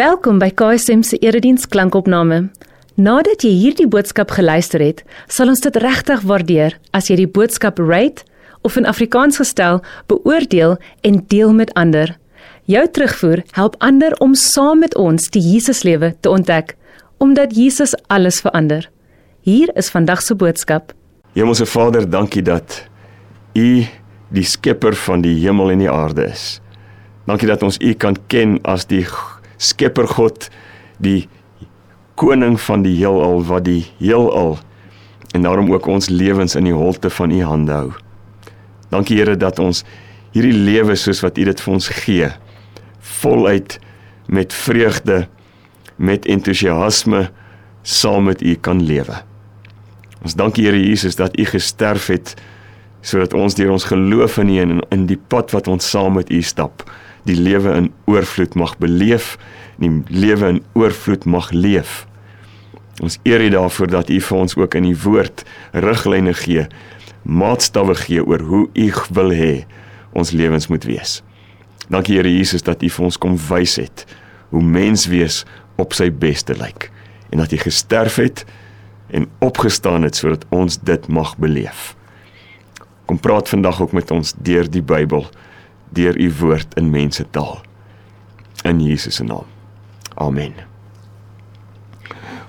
Welkom by KSM se erediens klankopname. Nadat jy hierdie boodskap geluister het, sal ons dit regtig waardeer as jy die boodskap rate of in Afrikaans gestel beoordeel en deel met ander. Jou terugvoer help ander om saam met ons die Jesuslewe te ontdek, omdat Jesus alles verander. Hier is vandag se boodskap. Hemelse Vader, dankie dat U die skepper van die hemel en die aarde is. Dankie dat ons U kan ken as die Skepper God, die koning van die heelal wat die heelal en daarom ook ons lewens in die holte van u hande hou. Dankie Here dat ons hierdie lewe soos wat u dit vir ons gee, voluit met vreugde, met entoesiasme saam met u kan lewe. Ons dankie Here Jesus dat u gesterf het sodat ons deur ons geloof in u en in die pad wat ons saam met u stap die lewe in oorvloed mag beleef, die lewe in oorvloed mag leef. Ons eer U daarvoor dat U vir ons ook in U woord riglyne gee, maatstawwe gee oor hoe U wil hê ons lewens moet wees. Dankie Here Jesus dat U vir ons kom wys het hoe mens wees op sy beste lyk en dat U gesterf het en opgestaan het sodat ons dit mag beleef. Kom praat vandag ook met ons deur die Bybel deur u woord in mense taal. In Jesus se naam. Amen.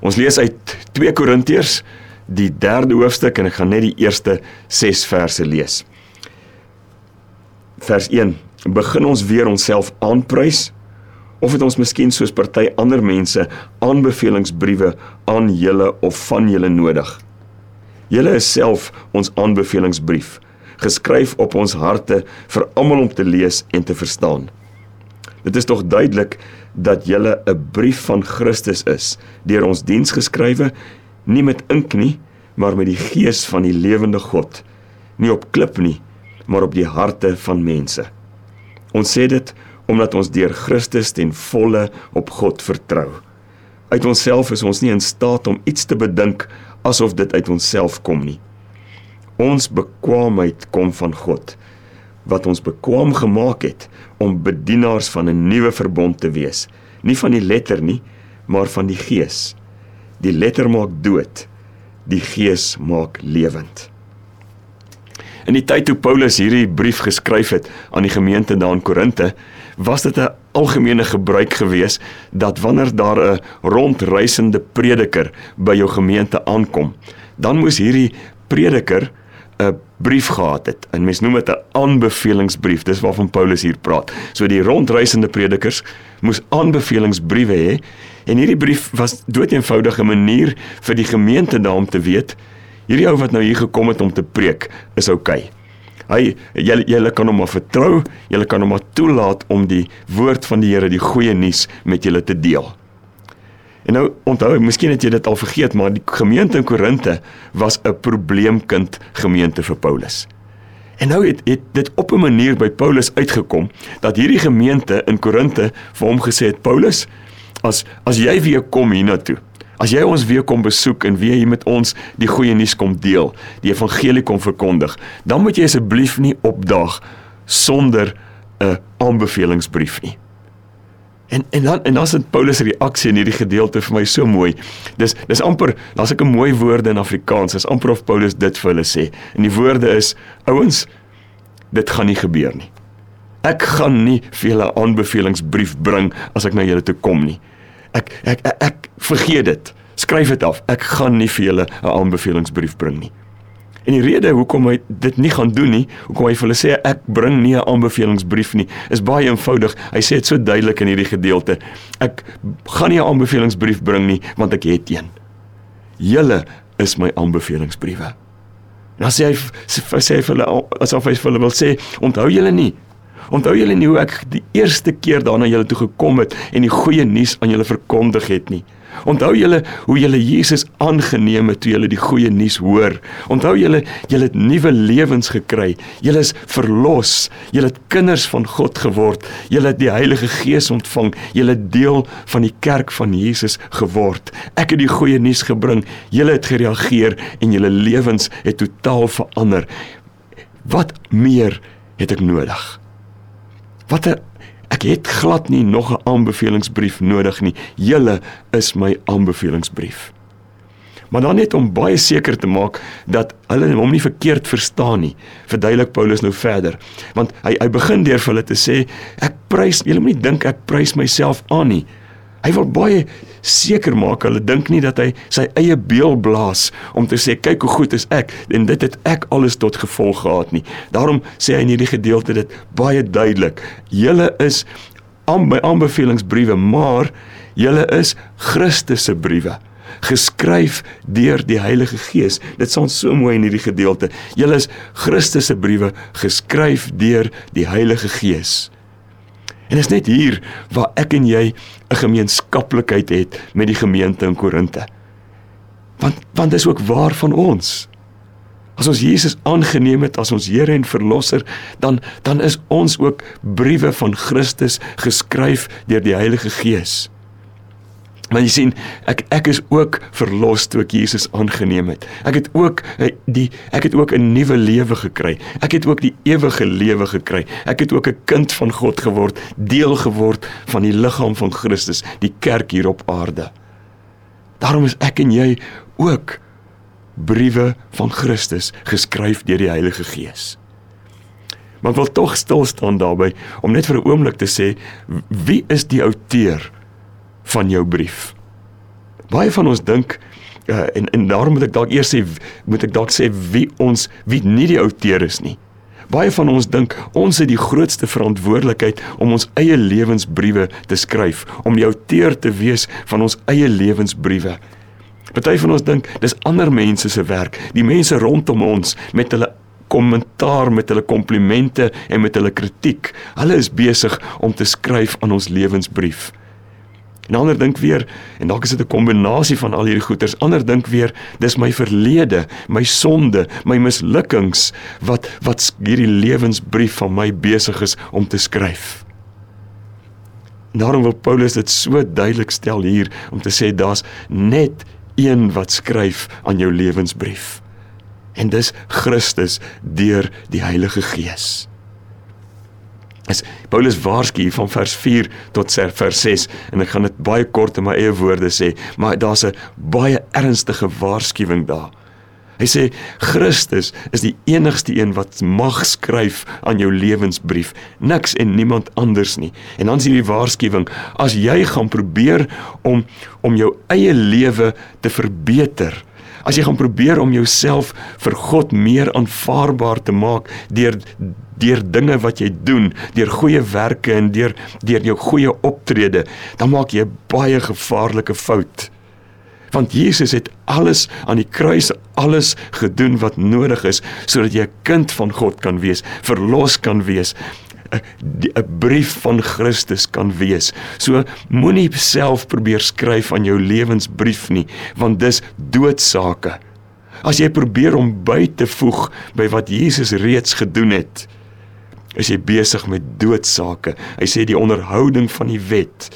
Ons lees uit 2 Korintiërs die 3de hoofstuk en ek gaan net die eerste 6 verse lees. Vers 1: Begin ons weer onsself aanprys of het ons miskien soos party ander mense aanbevelingsbriewe aan julle of van julle nodig? Julle is self ons aanbevelingsbrief geskryf op ons harte vir almal om te lees en te verstaan. Dit is tog duidelik dat jy 'n brief van Christus is, deur ons diens geskrywe, nie met ink nie, maar met die gees van die lewende God, nie op klip nie, maar op die harte van mense. Ons sê dit omdat ons deur Christus ten volle op God vertrou. Uit onsself is ons nie in staat om iets te bedink asof dit uit onsself kom nie. Ons bekwaamheid kom van God wat ons bekwaam gemaak het om bedienaars van 'n nuwe verbond te wees, nie van die letter nie, maar van die gees. Die letter maak dood, die gees maak lewend. In die tyd toe Paulus hierdie brief geskryf het aan die gemeente daar in Korinte, was dit 'n algemene gebruik gewees dat wanneer daar 'n rondreisende prediker by jou gemeente aankom, dan moes hierdie prediker 'n brief gehad het. En mens noem dit 'n aanbevelingsbrief. Dis waarvan Paulus hier praat. So die rondreisende predikers moes aanbevelingsbriewe hê en hierdie brief was doeteenvoudig 'n manier vir die gemeente daarom te weet hierdie ou wat nou hier gekom het om te preek is oukei. Okay. Hy julle julle kan hom maar vertrou, julle kan hom maar toelaat om die woord van die Here, die goeie nuus met julle te deel. En nou onthou, miskien het jy dit al vergeet, maar die gemeente in Korinte was 'n probleemkind gemeente vir Paulus. En nou het, het dit op 'n manier by Paulus uitgekom dat hierdie gemeente in Korinte vir hom gesê het Paulus, as as jy weer kom hiernatoe, as jy ons weer kom besoek en weer hier met ons die goeie nuus kom deel, die evangelie kom verkondig, dan moet jy asseblief nie opdaag sonder 'n aanbevelingsbrief nie. En en dan en dan is dit Paulus se reaksie in hierdie gedeelte vir my so mooi. Dis dis amper, daar's ek 'n mooi woorde in Afrikaans. Dis amper of Paulus dit vir hulle sê. En die woorde is: Ouens, dit gaan nie gebeur nie. Ek gaan nie vir julle aanbevelingsbrief bring as ek na julle toe kom nie. Ek ek ek, ek vergeet dit. Skryf dit af. Ek gaan nie vir julle 'n aanbevelingsbrief bring nie. En die rede hoekom hy dit nie gaan doen nie, hoekom hy vir hulle sê ek bring nie 'n aanbevelingsbrief nie, is baie eenvoudig. Hy sê dit so duidelik in hierdie gedeelte. Ek gaan nie 'n aanbevelingsbrief bring nie want ek het een. Julle is my aanbevelingsbriewe. Dan sê hy sê hy vir hulle asof hy vir hulle wil sê, onthou julle nie Onthou julle nie hoe ek die eerste keer daarna julle toe gekom het en die goeie nuus aan julle verkondig het nie. Onthou julle hoe julle Jesus aangeneem het toe julle die goeie nuus hoor. Onthou julle julle het nuwe lewens gekry. Julle is verlos. Julle het kinders van God geword. Julle het die Heilige Gees ontvang. Julle deel van die kerk van Jesus geword. Ek het die goeie nuus gebring. Julle het gereageer en julle lewens het totaal verander. Wat meer het ek nodig? Wat 'n Ek het glad nie nog 'n aanbevelingsbrief nodig nie. Julle is my aanbevelingsbrief. Maar dan net om baie seker te maak dat hulle hom nie verkeerd verstaan nie, verduidelik Paulus nou verder. Want hy hy begin deur vir hulle te sê ek prys, julle moenie dink ek prys myself aan nie. Hy wil baie seker maak hulle dink nie dat hy sy eie beeld blaas om te sê kyk hoe goed is ek en dit het ek alles tot gevolg gehad nie. Daarom sê hy in hierdie gedeelte dit baie duidelik. Julle is aan by aanbevelingsbriewe, maar julle is Christus se briewe geskryf deur die Heilige Gees. Dit staan so mooi in hierdie gedeelte. Julle is Christus se briewe geskryf deur die Heilige Gees. En dit is net hier waar ek en jy 'n gemeenskaplikheid het met die gemeente in Korinte. Want want dis ook waar van ons. As ons Jesus aangeneem het as ons Here en Verlosser, dan dan is ons ook briewe van Christus geskryf deur die Heilige Gees. Maar jy sien, ek ek is ook verlos toe ek Jesus aangeneem het. Ek het ook eh, die ek het ook 'n nuwe lewe gekry. Ek het ook die ewige lewe gekry. Ek het ook 'n kind van God geword, deel geword van die liggaam van Christus, die kerk hier op aarde. Daarom is ek en jy ook briewe van Christus geskryf deur die Heilige Gees. Maar ek wil tog stil staan daarby om net vir 'n oomblik te sê wie is die outeur? Van jou brief. Baie van ons dink uh, en en daarom moet ek dalk eers sê moet ek dalk sê wie ons wie nie die outeur is nie. Baie van ons dink ons het die grootste verantwoordelikheid om ons eie lewensbriewe te skryf, om die outeur te wees van ons eie lewensbriewe. Party van ons dink dis ander mense se werk, die mense rondom ons met hulle kommentaar met hulle komplimente en met hulle kritiek. Hulle is besig om te skryf aan ons lewensbrief. En ander dink weer en dalk is dit 'n kombinasie van al hierdie goeters. Ander dink weer dis my verlede, my sonde, my mislukkings wat wat hierdie lewensbrief van my besig is om te skryf. Daarom wil Paulus dit so duidelik stel hier om te sê daar's net een wat skryf aan jou lewensbrief. En dis Christus deur die Heilige Gees is Paulus waarsku van vers 4 tot vers 6 en ek gaan dit baie kort in my eie woorde sê, maar daar's 'n baie ernstige waarskuwing daar. Hy sê Christus is die enigste een wat mag skryf aan jou lewensbrief, niks en niemand anders nie. En dan is hierdie waarskuwing, as jy gaan probeer om om jou eie lewe te verbeter, as jy gaan probeer om jouself vir God meer aanvaarbaar te maak deur deur dinge wat jy doen, deur goeie werke en deur deur jou goeie optrede, dan maak jy 'n baie gevaarlike fout. Want Jesus het alles aan die kruis alles gedoen wat nodig is sodat jy 'n kind van God kan wees, verlos kan wees, 'n brief van Christus kan wees. So moenie self probeer skryf aan jou lewensbrief nie, want dis doodsake. As jy probeer om by te voeg by wat Jesus reeds gedoen het, is jy besig met doodsake. Hy sê die onderhouding van die wet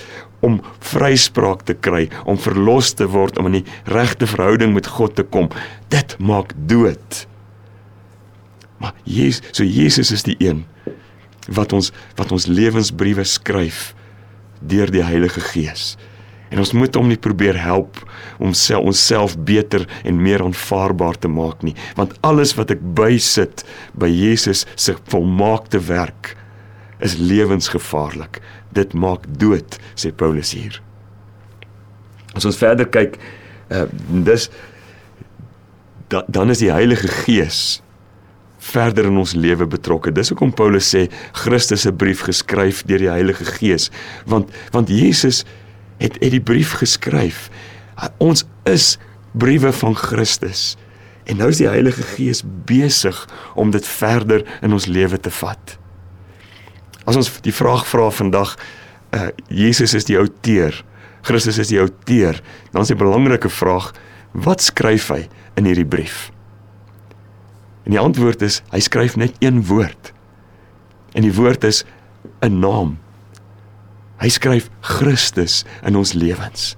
om vryspraak te kry, om verlos te word, om in die regte verhouding met God te kom, dit maak dood. Maar Jesus, so Jesus is die een wat ons wat ons lewensbriewe skryf deur die Heilige Gees. En ons moet hom nie probeer help om self onsself beter en meer aanvaarbaar te maak nie, want alles wat ek bysit by Jesus se volmaakte werk is lewensgevaarlik. Dit maak dood, sê Paulus hier. As ons verder kyk, uh, dis da, dan is die Heilige Gees verder in ons lewe betrokke. Dis hoekom Paulus sê Christus se brief geskryf deur die Heilige Gees, want want Jesus het het die brief geskryf. Ons is briewe van Christus. En nou is die Heilige Gees besig om dit verder in ons lewe te vat. As ons die vraag vra vandag, uh Jesus is die outeur, Christus is die outeur, dan is die belangrike vraag, wat skryf hy in hierdie brief? En die antwoord is hy skryf net een woord. En die woord is 'n naam. Hy skryf Christus in ons lewens.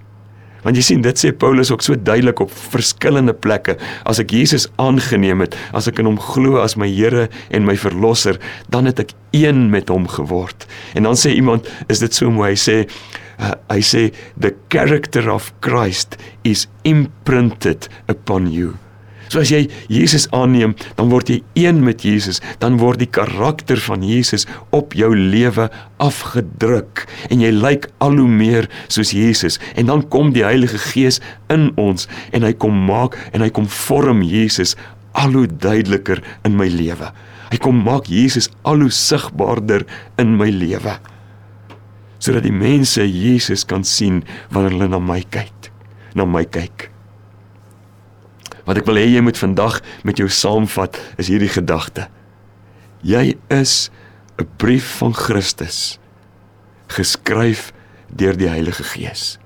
Want jy sien dit sê Paulus ook so duidelik op verskillende plekke. As ek Jesus aangeneem het, as ek in hom glo as my Here en my verlosser, dan het ek een met hom geword. En dan sê iemand, is dit so mooi? Hy sê uh, hy sê the character of Christ is imprinted upon you. So as jy Jesus aanneem, dan word jy een met Jesus, dan word die karakter van Jesus op jou lewe afgedruk en jy lyk al hoe meer soos Jesus en dan kom die Heilige Gees in ons en hy kom maak en hy kom vorm Jesus al hoe duideliker in my lewe. Hy kom maak Jesus al hoe sigbaarder in my lewe. Sodat die mense Jesus kan sien wanneer hulle na my kyk. Na my kyk. Wat ek wil hê jy moet vandag met jou saamvat is hierdie gedagte. Jy is 'n brief van Christus geskryf deur die Heilige Gees.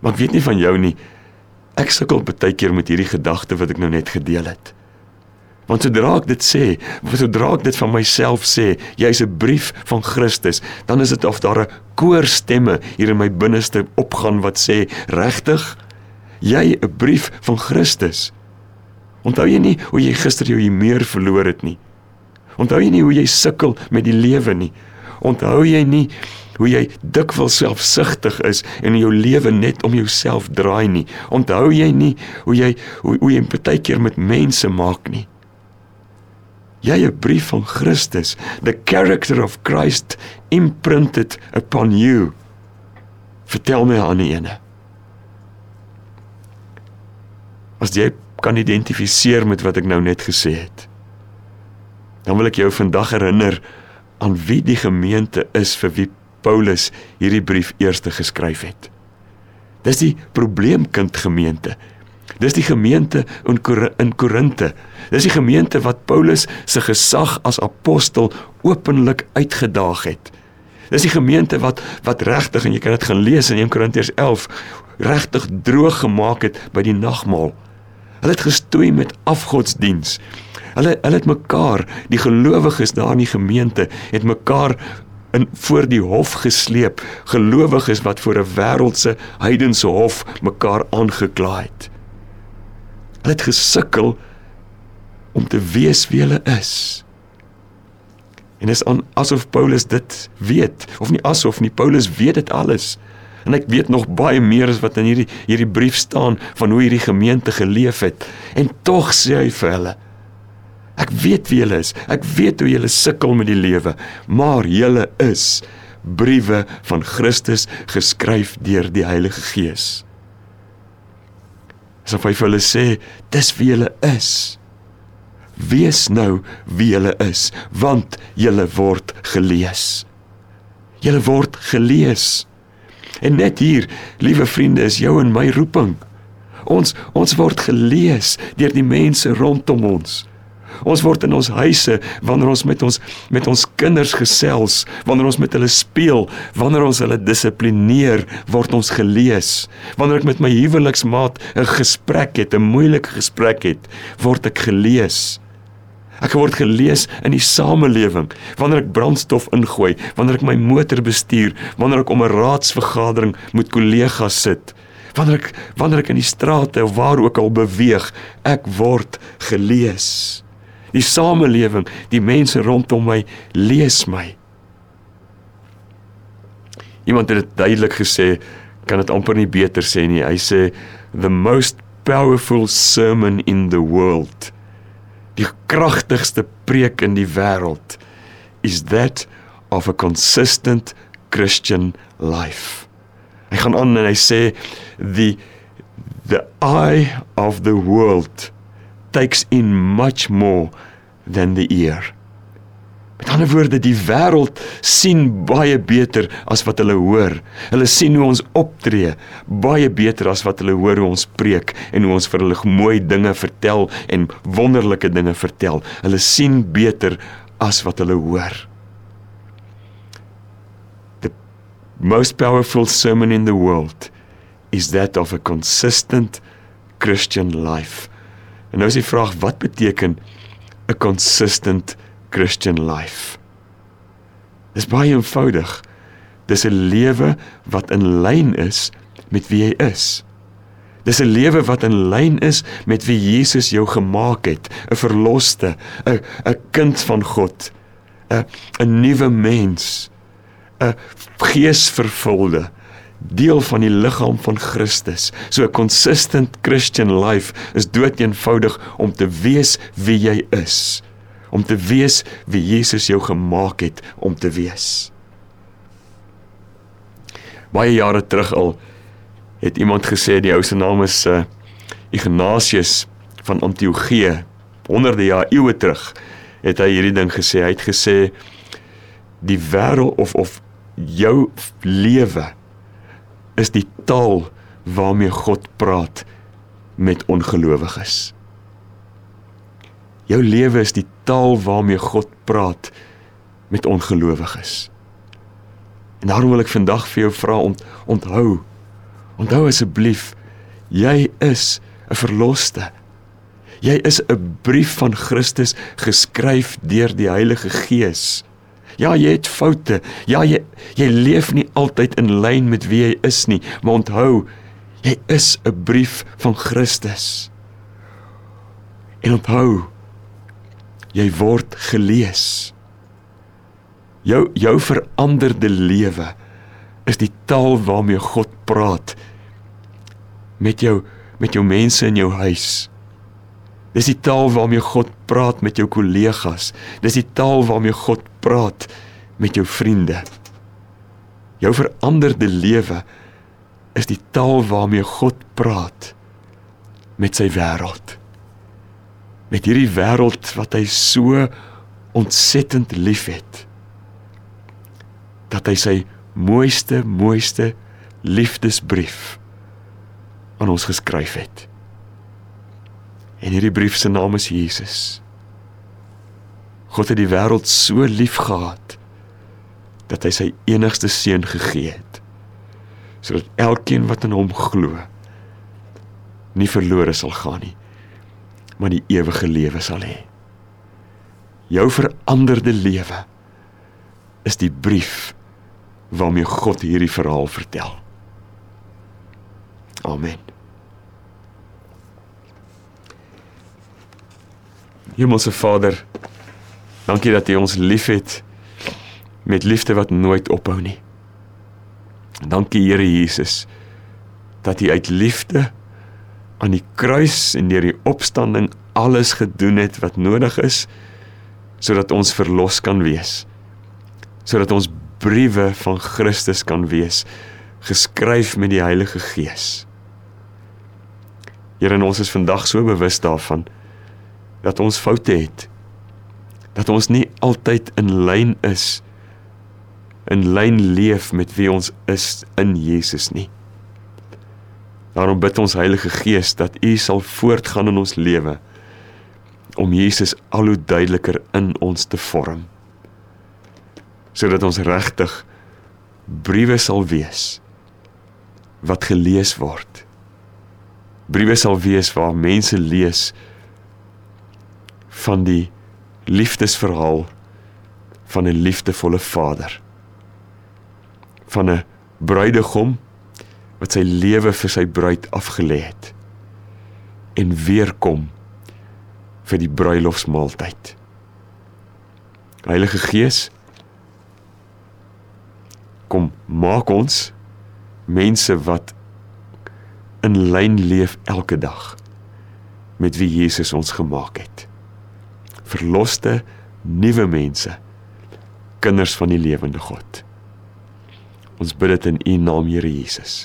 Maar ek weet nie van jou nie. Ek sukkel baie keer met hierdie gedagte wat ek nou net gedeel het. Want sodra ek dit sê, sodra ek dit van myself sê, jy's 'n brief van Christus, dan is dit of daar 'n koorstemme hier in my binneste opgaan wat sê, regtig? Jy 'n brief van Christus. Onthou jy nie hoe jy gister jou meer verloor het nie? Onthou jy nie hoe jy sukkel met die lewe nie? Onthou jy nie hoe jy dikwels selfsugtig is en jou lewe net om jouself draai nie? Onthou jy nie hoe jy hoe, hoe jy baie keer met mense maak nie? Jy 'n brief van Christus, the character of Christ imprinted upon you. Vertel my aan die ene. As jy kan identifiseer met wat ek nou net gesê het. Dan wil ek jou vandag herinner aan wie die gemeente is vir wie Paulus hierdie brief eers geskryf het. Dis die probleemkind gemeente. Dis die gemeente in in Korinte. Dis die gemeente wat Paulus se gesag as apostel openlik uitgedaag het. Dis die gemeente wat wat regtig en jy kan dit gaan lees in 1 Korintiërs 11 regtig droog gemaak het by die nagmaal. Hulle het gestoei met afgodsdiens. Hulle hulle het mekaar, die gelowiges daar in die gemeente, het mekaar in voor die hof gesleep, gelowiges wat voor 'n wêreldse heidense hof mekaar aangekla het. Hulle het gesukkel om te weet wie hulle is. En is aan asof Paulus dit weet of nie asof nie Paulus weet dit alles. En ek weet nog baie meer as wat in hierdie hierdie brief staan van hoe hierdie gemeente geleef het. En tog sê hy vir hulle: Ek weet wie julle is. Ek weet hoe julle sukkel met die lewe, maar julle is briewe van Christus geskryf deur die Heilige Gees. Asof hy vir hulle sê: Dis wie julle is. Wees nou wie julle is, want julle word gelees. Julle word gelees. En net hier, liewe vriende, is jou en my roeping. Ons ons word gelees deur die mense rondom ons. Ons word in ons huise wanneer ons met ons met ons kinders gesels, wanneer ons met hulle speel, wanneer ons hulle dissiplineer, word ons gelees. Wanneer ek met my huweliksmaat 'n gesprek het, 'n moeilike gesprek het, word ek gelees. Ek word gelees in die samelewing wanneer ek brandstof ingooi, wanneer ek my motor bestuur, wanneer ek om 'n raadsvergadering met kollegas sit, wanneer ek wanneer ek in die strate of waar ook al beweeg, ek word gelees. Die samelewing, die mense rondom my lees my. Iemand het dit duidelik gesê, kan dit amper nie beter sê nie. Hy sê the most powerful sermon in the world die kragtigste preek in die wêreld is that of a consistent Christian life. Hy gaan aan en hy sê the the eye of the world takes in much more than the ear. Met ander woorde, die wêreld sien baie beter as wat hulle hoor. Hulle sien hoe ons optree baie beter as wat hulle hoor hoe ons preek en hoe ons vir hulle mooi dinge vertel en wonderlike dinge vertel. Hulle sien beter as wat hulle hoor. The most powerful sermon in the world is that of a consistent Christian life. En nou is die vraag wat beteken 'n consistent Christian life. Dis baie eenvoudig. Dis 'n lewe wat in lyn is met wie jy is. Dis 'n lewe wat in lyn is met wie Jesus jou gemaak het, 'n verloste, 'n 'n kind van God, 'n 'n nuwe mens, 'n geesvervulde deel van die liggaam van Christus. So 'n consistent Christian life is doeteenvoudig om te weet wie jy is, om te weet wie Jesus jou gemaak het om te wees. Baie jare terug al het iemand gesê die ou se naam is uh, Ignatius van Antiochië. Honderde jaar eeue terug het hy hierdie ding gesê. Hy het gesê die wêreld of of jou lewe is die taal waarmee God praat met ongelowiges. Jou lewe is die taal waarmee God praat met ongelowiges. En daarom wil ek vandag vir jou vra om onthou Onthou asseblief, jy is 'n verloste. Jy is 'n brief van Christus geskryf deur die Heilige Gees. Ja, jy het foute. Ja, jy jy leef nie altyd in lyn met wie jy is nie, maar onthou, jy is 'n brief van Christus. En onthou, jy word gelees. Jou jou veranderde lewe is die taal waarmee God praat met jou met jou mense in jou huis. Dis die taal waarmee God praat met jou kollegas. Dis die taal waarmee God praat met jou vriende. Jou veranderde lewe is die taal waarmee God praat met sy wêreld. Met hierdie wêreld wat hy so ontsettend liefhet. Dat hy sy mooiste mooiste liefdesbrief aan ons geskryf het. En hierdie brief se naam is Jesus. God het die wêreld so lief gehad dat hy sy enigste seun gegee het sodat elkeen wat in hom glo nie verlore sal gaan nie maar die ewige lewe sal hê. Jou veranderde lewe is die brief waarmee God hierdie verhaal vertel. Amen. Hemelse Vader, dankie dat U ons liefhet met liefde wat nooit ophou nie. Dankie Here Jesus dat U uit liefde aan die kruis en deur die opstanding alles gedoen het wat nodig is sodat ons verlos kan wees. Sodat ons briewe van Christus kan wees geskryf met die Heilige Gees. Here, ons is vandag so bewus daarvan dat ons foute het. Dat ons nie altyd in lyn is in lyn leef met wie ons is in Jesus nie. Daarom bid ons Heilige Gees dat U sal voortgaan in ons lewe om Jesus al hoe duideliker in ons te vorm. Sodat ons regtig briewe sal wees wat gelees word. Briewe sal wees waar mense lees van die liefdesverhaal van 'n liefdevolle vader van 'n bruidegom wat sy lewe vir sy bruid afgelê het en weer kom vir die bruilofsmaaltyd Heilige Gees kom maak ons mense wat in lyn leef elke dag met wie Jesus ons gemaak het verloste nuwe mense kinders van die lewende God. Ons bid dit in U naam Here Jesus.